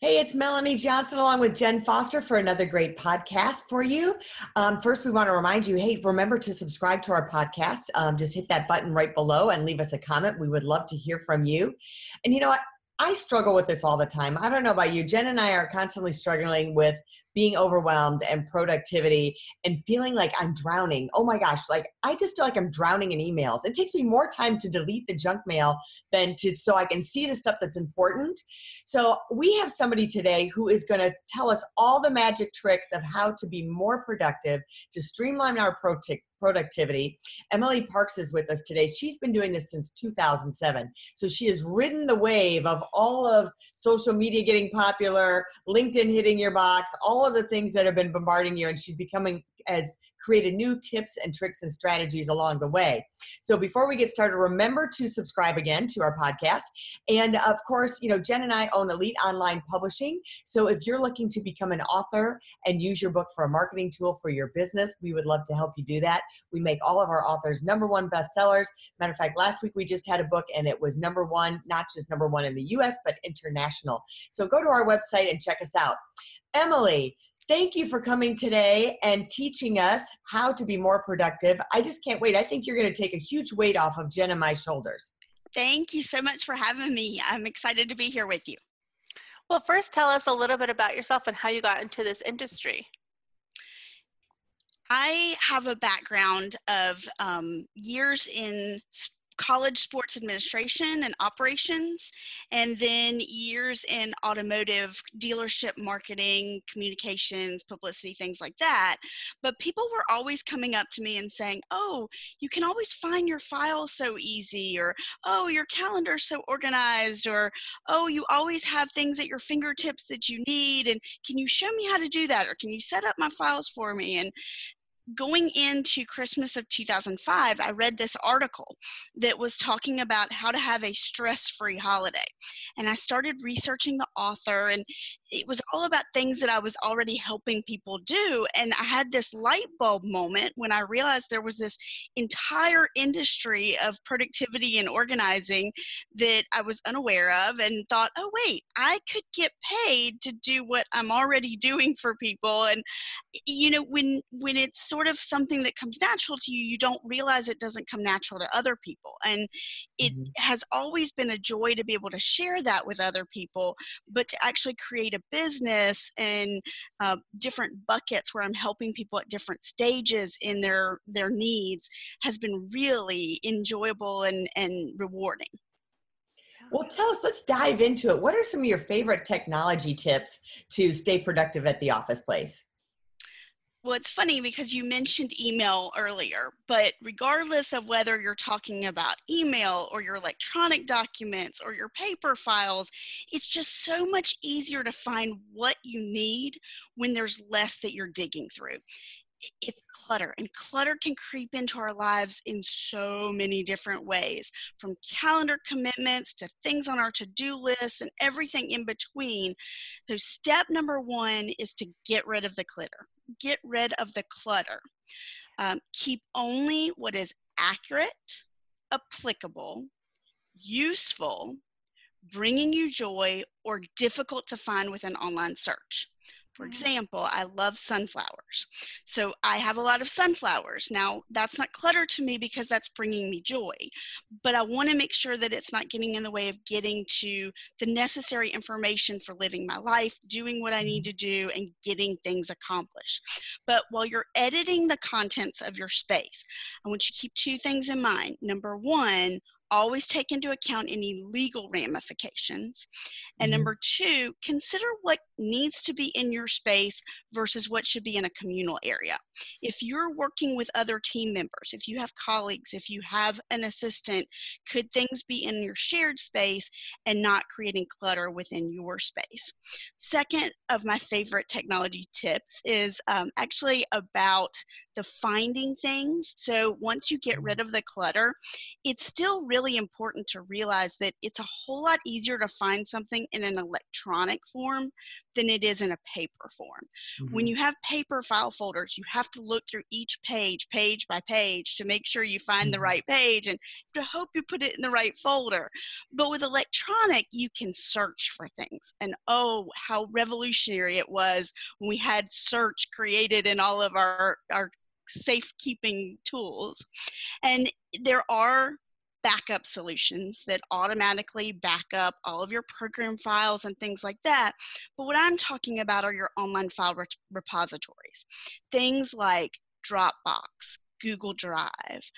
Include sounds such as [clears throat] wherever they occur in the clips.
Hey, it's Melanie Johnson along with Jen Foster for another great podcast for you. Um, first, we want to remind you hey, remember to subscribe to our podcast. Um, just hit that button right below and leave us a comment. We would love to hear from you. And you know what? I struggle with this all the time. I don't know about you. Jen and I are constantly struggling with being overwhelmed and productivity and feeling like I'm drowning. Oh my gosh, like I just feel like I'm drowning in emails. It takes me more time to delete the junk mail than to so I can see the stuff that's important. So we have somebody today who is going to tell us all the magic tricks of how to be more productive, to streamline our pro- productivity. Emily Parks is with us today. She's been doing this since 2007. So she has ridden the wave of all of social media getting popular, LinkedIn hitting your box, all of the things that have been bombarding you, and she's becoming as created new tips and tricks and strategies along the way. So before we get started, remember to subscribe again to our podcast. And of course, you know, Jen and I own Elite Online Publishing. So if you're looking to become an author and use your book for a marketing tool for your business, we would love to help you do that. We make all of our authors number one bestsellers. Matter of fact, last week we just had a book and it was number one, not just number one in the US, but international. So go to our website and check us out. Emily, thank you for coming today and teaching us how to be more productive. I just can't wait. I think you're going to take a huge weight off of Jen and my shoulders. Thank you so much for having me. I'm excited to be here with you. Well, first, tell us a little bit about yourself and how you got into this industry. I have a background of um, years in college sports administration and operations, and then years in automotive dealership marketing, communications, publicity, things like that. But people were always coming up to me and saying, Oh, you can always find your files so easy, or Oh, your calendar's so organized, or Oh, you always have things at your fingertips that you need. And can you show me how to do that? Or can you set up my files for me? And going into Christmas of 2005, I read this article that was talking about how to have a stress free holiday. And I started researching the author, and it was all about things that I was already helping people do. And I had this light bulb moment when I realized there was this entire industry of productivity and organizing that I was unaware of and thought, oh, wait, I could get paid to do what I'm already [laughs] doing for people. And, you know, when, when it's sort of something that comes natural to you, you don't realize it doesn't come natural to other people. And it mm-hmm. has always been a joy to be able to share that with other people, but to actually create a business and uh, different buckets where I'm helping people at different stages in their their needs has been really enjoyable and and rewarding. Well, tell us, let's dive into it. What are some of your favorite technology tips to stay productive at the office place? Well, it's funny because you mentioned email earlier, but regardless of whether you're talking about email or your electronic documents or your paper files, it's just so much easier to find what you need when there's less that you're digging through. It's clutter, and clutter can creep into our lives in so many different ways from calendar commitments to things on our to do list and everything in between. So, step number one is to get rid of the clutter get rid of the clutter. Um, keep only what is accurate, applicable, useful, bringing you joy, or difficult to find with an online search. For mm-hmm. example, I love sunflowers. So I have a lot of sunflowers. Now, that's not clutter to me because that's bringing me joy, but I want to make sure that it's not getting in the way of getting to the necessary information for living my life, doing what I need mm-hmm. to do, and getting things accomplished. But while you're editing the contents of your space, I want you to keep two things in mind. Number one, always take into account any legal ramifications. And mm-hmm. number two, consider what needs to be in your space versus what should be in a communal area. If you're working with other team members, if you have colleagues, if you have an assistant, could things be in your shared space and not creating clutter within your space? Second of my favorite technology tips is um, actually about the finding things. So once you get mm-hmm. rid of the clutter, it's still really important to realize that it's a whole lot easier to find something in an electronic form than it is in a paper form. Mm-hmm. When you have paper file folders, you have to look through each page, page by page, to make sure you find mm-hmm. the right page and to hope you put it in the right folder. But with electronic, you can search for things. And oh, how revolutionary it was when we had search created in all of our, our safekeeping tools. And there are backup solutions that automatically back up all of your program files and things like that. But what I'm talking about are your online file re- repositories. Things like Dropbox, Google Drive,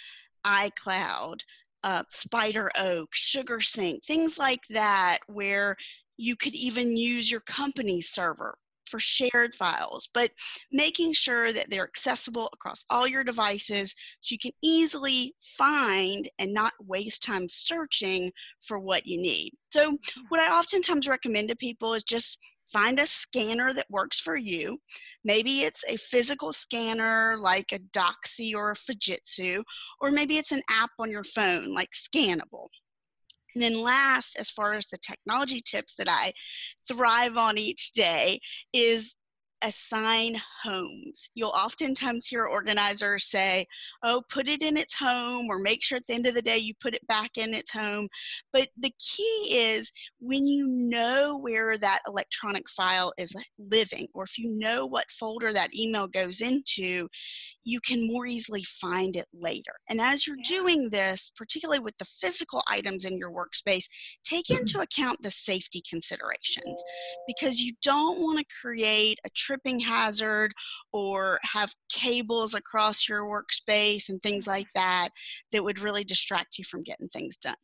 iCloud, uh, SpiderOak, SugarSync, things like that, where you could even use your company server for shared files, but making sure that they're accessible across all your devices so you can easily find and not waste time searching for what you need. So, mm-hmm. what I oftentimes recommend to people is just find a scanner that works for you. Maybe it's a physical scanner like a Doxie or a Fujitsu, or maybe it's an app on your phone like Scannable. And then last, as far as the technology tips that I thrive on each day, is assign homes. You'll oftentimes hear organizers say, oh, put it in its home, or make sure at the end of the day you put it back in its home. But the key is when you know where that electronic file is living, or if you know what folder that email goes into, you can more easily find it later. And as you're yeah. doing this, particularly with the physical items in your workspace, take mm-hmm. into account the safety considerations because you don't want to create a tripping hazard or have cables across your workspace and things like that that would really distract you from getting things done.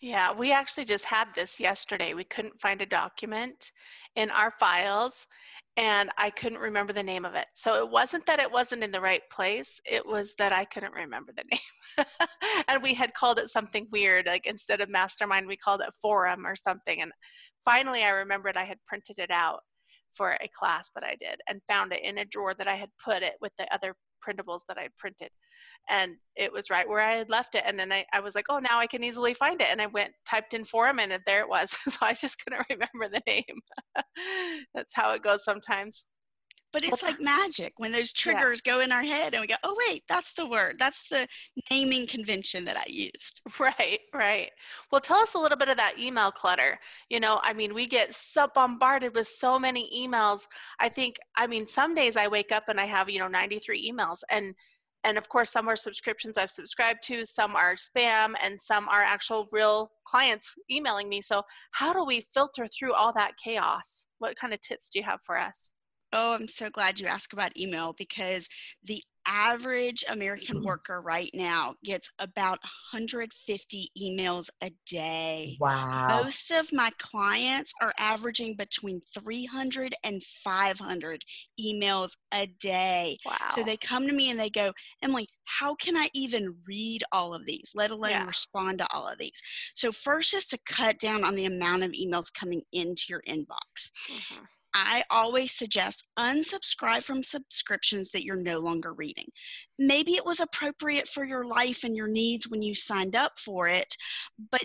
Yeah, we actually just had this yesterday. We couldn't find a document in our files and I couldn't remember the name of it. So it wasn't that it wasn't in the right place, it was that I couldn't remember the name. [laughs] and we had called it something weird, like instead of mastermind, we called it forum or something. And finally, I remembered I had printed it out for a class that I did and found it in a drawer that I had put it with the other printables that I printed. And it was right where I had left it. And then I, I was like, oh, now I can easily find it. And I went, typed in forum, and there it was. [laughs] so I just couldn't [laughs] remember the name. [laughs] That's how it goes sometimes. But it's like magic when those triggers yeah. go in our head and we go, oh, wait, that's the word. That's the naming convention that I used. [laughs] Right, right. Well, tell us a little bit of that email clutter. You know, I mean, we get so bombarded with so many emails. I think, I mean, some days I wake up and I have, you know, 93 emails. And and of course some are subscriptions i've subscribed to some are spam and some are actual real clients emailing me so how do we filter through all that chaos what kind of tips do you have for us Oh, I'm so glad you asked about email because the average American mm-hmm. worker right now gets about 150 emails a day. Wow. Most of my clients are averaging between 300 and 500 emails a day. Wow. So they come to me and they go, Emily, how can I even read all of these, let alone yeah. respond to all of these? So, first is to cut down on the amount of emails coming into your inbox. Mm-hmm I always suggest unsubscribe from subscriptions that you're no longer reading. Maybe it was appropriate for your life and your needs when you signed up for it, but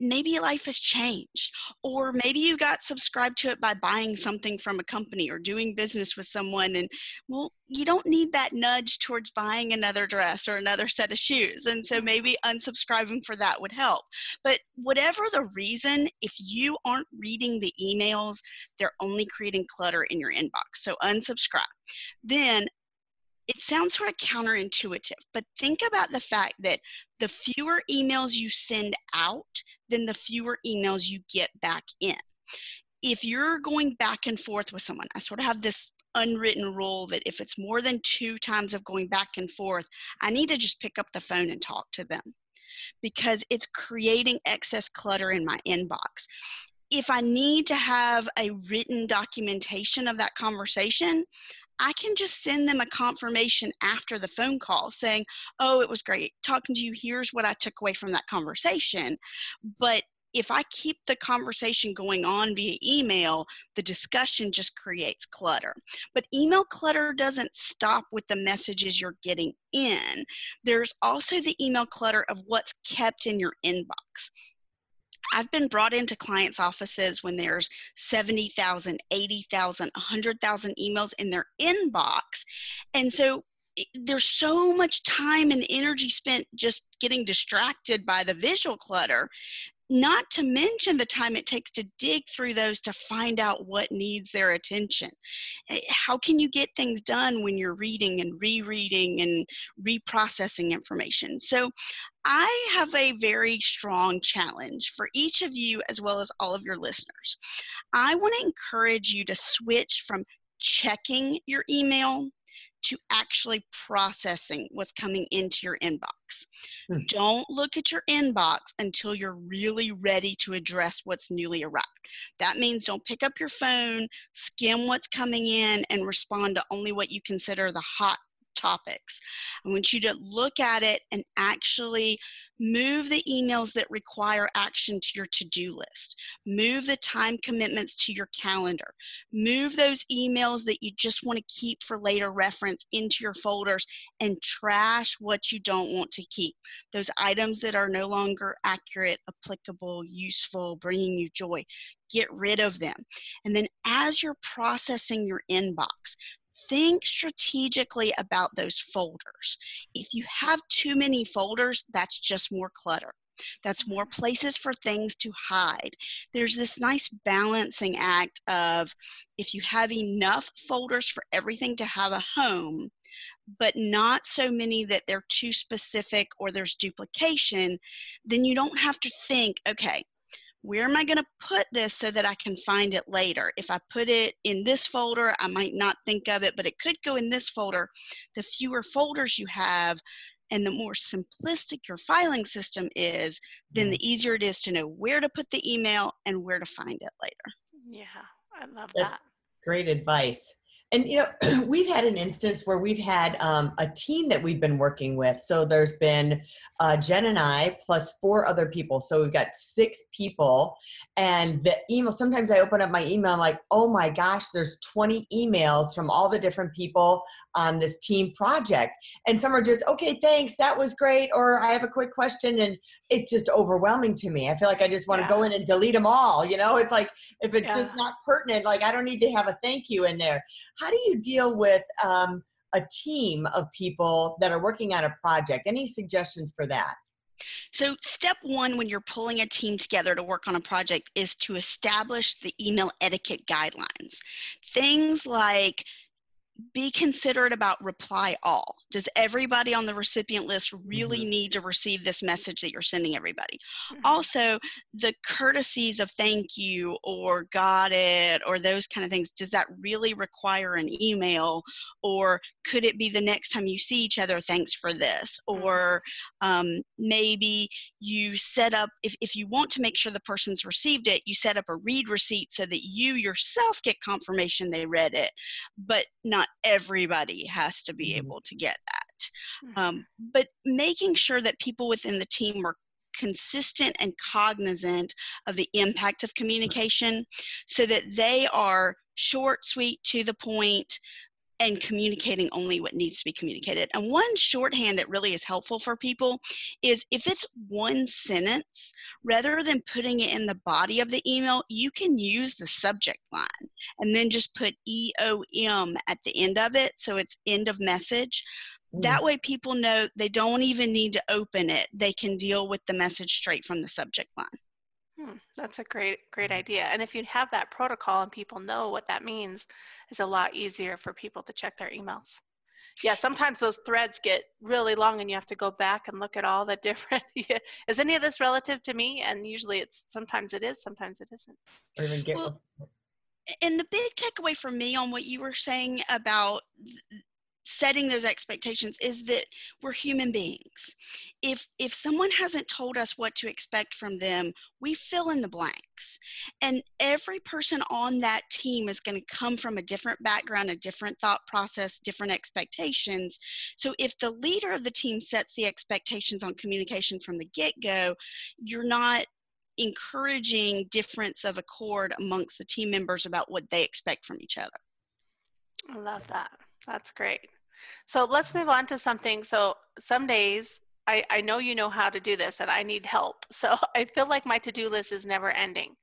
maybe life has changed or maybe you got subscribed to it by buying something from a company or doing business with someone and well you don't need that nudge towards buying another dress or another set of shoes and so maybe unsubscribing for that would help. But whatever the reason if you aren't reading the emails they're only creating clutter in your inbox so unsubscribe. Then it sounds sort of counterintuitive, but think about the fact that the fewer emails you send out, then the fewer emails you get back in. If you're going back and forth with someone, I sort of have this unwritten rule that if it's more than two times of going back and forth, I need to just pick up the phone and talk to them. because it's creating excess clutter in my inbox. If I need to have a written documentation of that conversation, I can just send them a confirmation after the phone call saying, Oh, it was great talking to you. Here's what I took away from that conversation. But if I keep the conversation going on via email, the discussion just creates clutter. But email clutter doesn't stop with the messages you're getting in. There's also the email clutter of what's kept in your inbox. I've been brought into clients' offices when there's 70,000, 80,000, 100,000 emails in their inbox. And so there's so much time and energy spent just getting distracted by the visual clutter not to mention the time it takes to dig through those to find out what needs their attention. Eh, how can you get things done when you're reading and rereading and reprocessing information? So I have a very strong challenge for each of you as well as all of your listeners. I want to encourage you to switch from checking your email to actually processing what's coming into your inbox. Hmm. Don't look at your inbox until you're really ready to address what's newly arrived. That means don't pick up your phone, skim what's coming in, and respond to only what you consider the hot topics. I want you to look at it and actually Move the emails that require action to your to do list. Move the time commitments to your calendar. Move those emails that you just want to keep for later reference into your folders and trash what you don't want to keep. Those items that are no longer accurate, applicable, useful, bringing you joy. Get rid of them. And then as you're processing your inbox, think strategically about those folders. If you have too many folders, that's just more clutter. That's more mm-hmm. places for things to hide. There's this nice balancing act of if you have enough folders for everything to have a home, but not so many that they're too specific or there's duplication, then you don't have to think, okay, where am I going to put this so that I can find it later? If I put it in this folder, I might not think of it, but it could go in this folder. The fewer folders you have and the more simplistic your filing system is, then the mm-hmm. easier it is to know where to put the email and where to find it later. Yeah, I love That's that. Great advice and you know [clears throat] we've had an instance where we've had um, a team that we've been working with. So there's been uh, jen and i plus four other people. So we've got six people. And the email sometimes i open up my email i'm like oh my gosh there's 20 emails from all the different people on this team project. And some are just okay thanks that was great or i have a quick question and it's just overwhelming to me. I feel like i just want to yeah. go in and delete them all you know? It's like if it's yeah. just not pertinent like i don't need to have a thank you in there how do you deal with um, a team of people that are working on a project? Any suggestions for that? So, step one when you're pulling a team together to work on a project is to establish the email etiquette guidelines. Things like be considerate about reply all. Does everybody on the recipient list really mm-hmm. need to receive this message that you're sending everybody? Mm-hmm. Also, the courtesies of thank you or got it or those kind of things, does that really require an email? Or could it be the next time you see each other, thanks for this? Mm-hmm. Or um, maybe you set up, if, if you want to make sure the person's received it, you set up a read receipt so that you yourself get confirmation they read it, but not everybody has to be mm-hmm. able to get that. Mm-hmm. Um, but making sure that people within the team are consistent and cognizant of the impact of communication so that they are short, sweet, to the point, and communicating only what needs to be communicated. And one shorthand that really is helpful for people is if it's one sentence, rather than putting it in the body of the email, you can use the subject line and then just put EOM at the end of it. So it's end of message. Mm. That way, people know they don't even need to open it, they can deal with the message straight from the subject line. Hmm, that's a great, great idea. And if you have that protocol and people know what that means, it's a lot easier for people to check their emails. Yeah, sometimes those threads get really long and you have to go back and look at all the [laughs] different. is any of this relative to me? And usually it's sometimes it is, sometimes it isn't. Or even get well, and the big takeaway for me on what you were saying about setting those expectations is that we're human beings. If if someone hasn't told us what to expect from them we fill in the blanks. And every person on that team is going to come from a different background a different thought process different expectations. So if the leader of the team sets the expectations on communication from the get-go you're not encouraging difference of accord amongst the team members about what they expect from each other. I love that. That's great so let's move on to something. So some days I, I know you know how to do this and I need help. [laughs] So I feel like my to do list is never ending.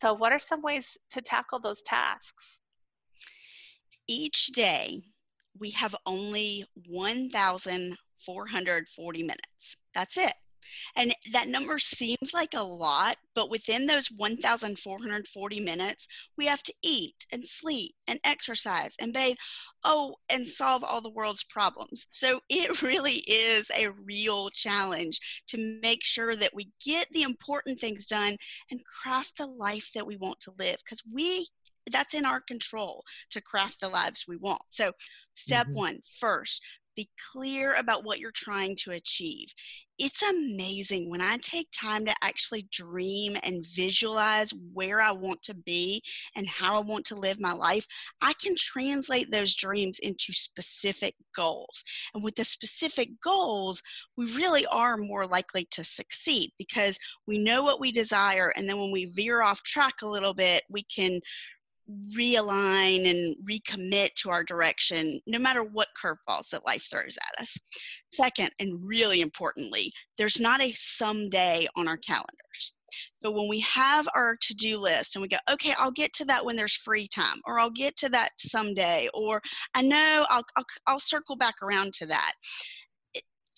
So, what are some ways to tackle those tasks? Each day, we have only 1,440 minutes. That's it. And that number seems like a lot, but within those 1,440 minutes, we have to eat and sleep and exercise and bathe. Oh, and solve all the world's problems. So [laughs] it really is a real challenge to make sure that we get the important things done and craft the life that we want to live because we that's in our control to craft the lives we want. So, step mm-hmm. one first, be clear about what you're trying to achieve it's amazing when I take time to actually dream and visualize where I want to be and how I want to live my life. I can translate those dreams into specific goals. And with the specific goals, we really are more likely to succeed because we know what we desire. And then when we veer off track a little bit, we can realign and recommit to our direction no matter what curveballs that life throws at us. Second, and really importantly, there's not a someday on our calendars. But when we have our to do list and we go, okay, I'll get to that when there's free time, or I'll get to that someday, or I know I'll, I'll, I'll circle back around to that.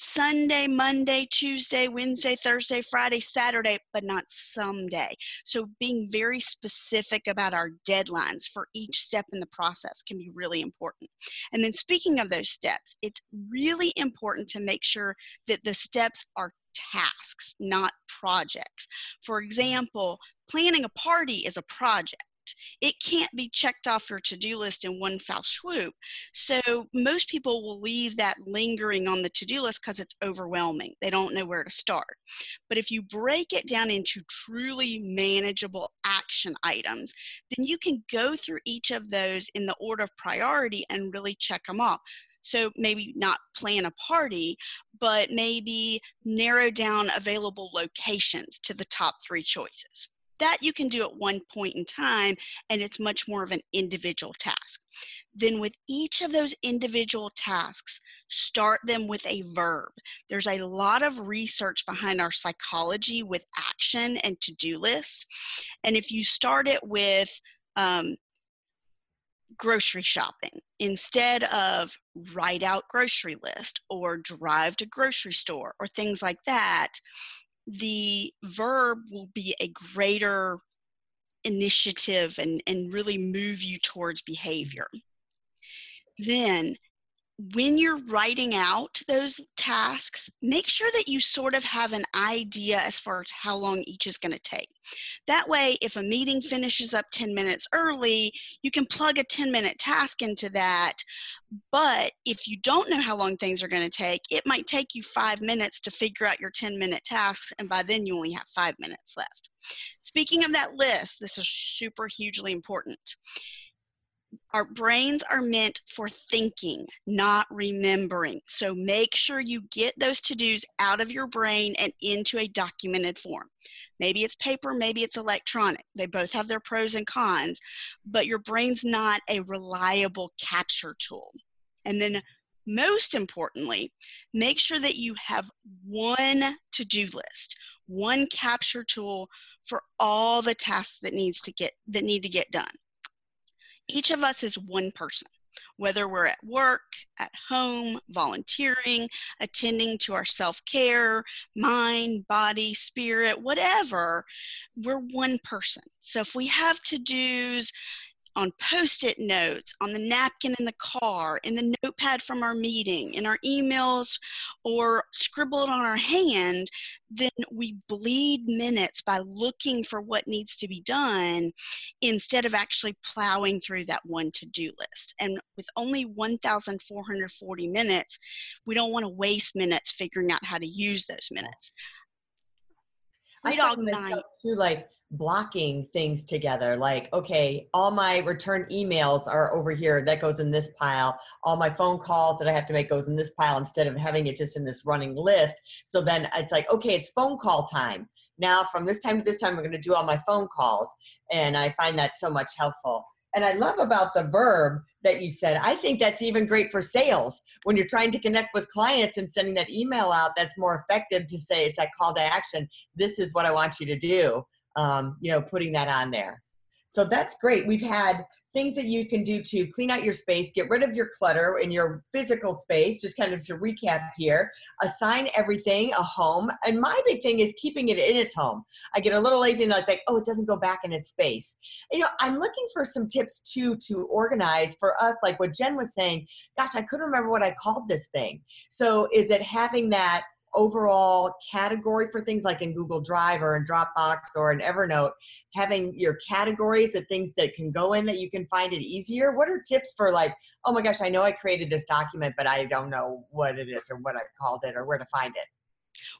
Sunday, Monday, Tuesday, Wednesday, Thursday, Friday, Saturday, but not someday. So being very specific about our deadlines for each step in the process can be really important. And then speaking of those steps, it's really important to make sure that the steps are tasks, not projects. For example, planning a party is a project it can't be checked off your to-do list in one foul swoop. So most people will leave that lingering on the to-do list because it's overwhelming. They don't know where to start. But if you break it down into truly manageable action items, then you can go through each of those in the order of priority and really check them off. So maybe not plan a party, but maybe narrow down available locations to the top three choices. That you can do at one point in time, and it's much more of an individual task. Then, with each of those individual tasks, start them with a verb. There's a lot of research behind our psychology with action and to do lists. And if you start it with, um, grocery shopping instead of write out grocery list or drive to grocery store or things like that the verb will be a greater initiative and, and really move you towards behavior. Then, when you're writing out those tasks, make sure that you sort of have an idea as far as how long each is going to take. That way, if a meeting finishes up 10 minutes early, you can plug a 10 minute task into that but if you don't know how long things are going to take, it might take you five minutes to figure out your 10 minute tasks, and by then you only have five minutes left. Speaking of that list, this is super hugely important. Our brains are meant for thinking, not remembering. So make sure you get those to dos out of your brain and into a documented form. Maybe it's paper, maybe it's electronic. They both have their pros and cons, but your brain's not a reliable capture tool. And then most importantly, make sure that you have one to-do list, one capture tool for all the tasks that needs to get that need to get done. Each of us is one person whether we're at work, at home, volunteering, attending to our self care, mind, body, spirit, whatever, we're one person. So if we have to dos, on post it notes, on the napkin in the car, in the notepad from our meeting, in our emails, or scribbled on our hand, then we bleed minutes by looking for what needs to be done instead of actually plowing through that one to do list. And with only 1,440 minutes, we don't want to waste minutes figuring out how to use those minutes. I find this too, like blocking things together. Like, okay, all my return emails are over here. That goes in this pile. All my phone calls that I have to make goes in this pile instead of having it just in this running list. So then it's like, okay, it's phone call time. Now from this time to this time, I'm going to do all my phone calls. And I find that so much helpful. And I love about the verb that you said. I think that's even great for sales when you're trying to connect with clients and sending that email out. That's more effective to say it's that call to action. This is what I want you to do. Um, you know, putting that on there. So that's great. We've had things that you can do to clean out your space, get rid of your clutter in your physical space, just kind of to recap here, assign everything a home. And my big thing is keeping it in its home. I get a little lazy and I think, oh, it doesn't go back in its space. You know, I'm looking for some tips too to organize for us, like what Jen was saying. Gosh, I couldn't remember what I called this thing. So is it having that overall category for things like in Google Drive or in Dropbox or in Evernote, having your categories, the things that can go in that you can find it easier. What are tips for like, oh my gosh, I know I created this document, but I don't know what it is or what I called it or where to find it?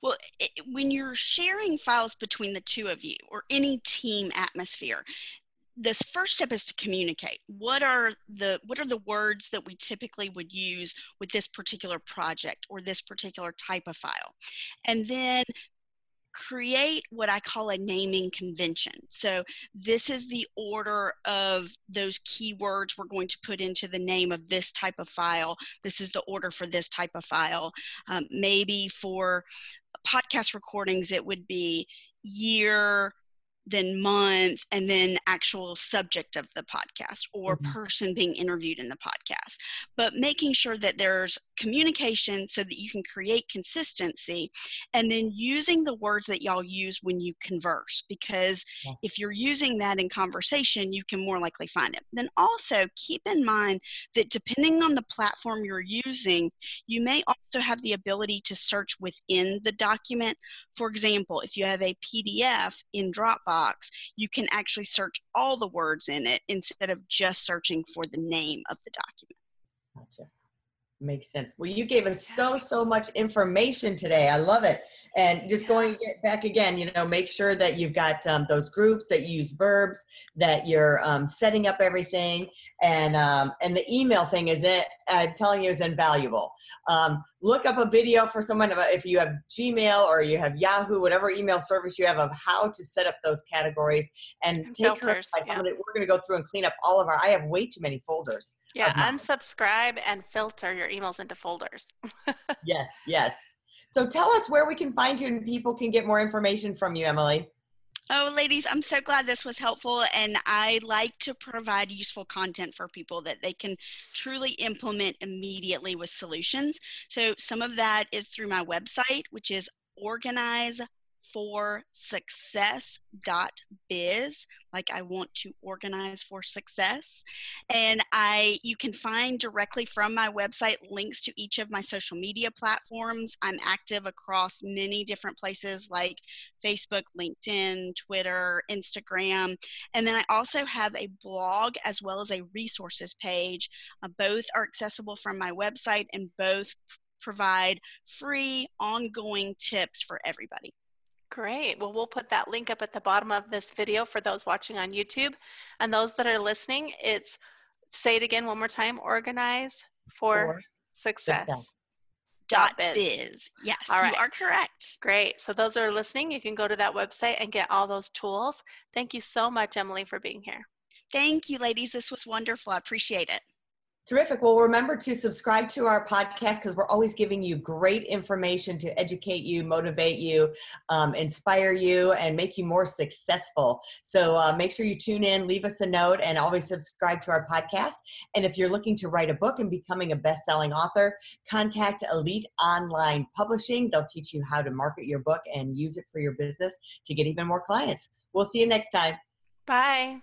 Well, it, when you're sharing files between the two of you or any team atmosphere, this first step is to communicate what are the what are the words that we typically would use with this particular project or this particular type of file and then create what I call a naming convention. So this is the order of those keywords we're going to put into the name of this type of file. This is the order for this type of file. Um, maybe for podcast recordings, it would be year, then month and then actual subject of the podcast or mm-hmm. person being interviewed in the podcast but making sure that there's communication so that you can create consistency and then using the words that y'all use when you converse because yeah. if you're using that in conversation you can more likely find it. Then also keep in mind that depending on the platform you're using you may also have the ability to search within the document. For example if you have a pdf in dropbox you can actually search all the words in it instead of just searching for the name of the document. Gotcha Makes sense. Well, you gave us so, so much information today. I love it. And just going back again, you know, make sure that you've got um, those groups that you use verbs, that you're um, setting up everything, and um, and the email thing is it. I'm telling you, is invaluable. Look up a video for someone if you have Gmail or you have Yahoo, whatever email service you have, of how to set up those categories and, and take filters, her. Yeah. We're going to go through and clean up all of our. I have way too many folders. Yeah, unsubscribe and filter your emails into folders. [laughs] yes, yes. So tell us where we can find you and people can get more information from you, Emily. Oh, ladies, I'm so glad this was helpful. And I like to provide useful content for people that they can truly implement immediately with solutions. So some of that is through my website, which is organize for success.biz like i want to organize for success. And i you can find directly from my website links to each of my social media platforms. I'm active across many different places like facebook linkedin twitter instagram. And then i also have a blog as well as a resources page. Uh, both are accessible from my website and both provide free ongoing tips for everybody Great. Well, we'll put that link up at the bottom of this video for those watching on YouTube. And those that are listening, it's say it again one more time organize for, for success. success. Dot biz. biz. Yes, all right. you are correct. Great. So those that are listening, you can go to that website and get all those tools. Thank you so much, Emily, for being here. Thank you, ladies. This was wonderful. I appreciate it. Terrific. Well, remember to subscribe to our podcast because we're always giving you great information to educate you, motivate you, um, inspire you, and make you more successful. So uh, make sure you tune in, leave us a note, and always subscribe to our podcast. And if you're looking to write a book and becoming a best selling author, contact Elite Online Publishing. They'll teach you how to market your book and use it for your business to get even more clients. We'll see you next time. Bye.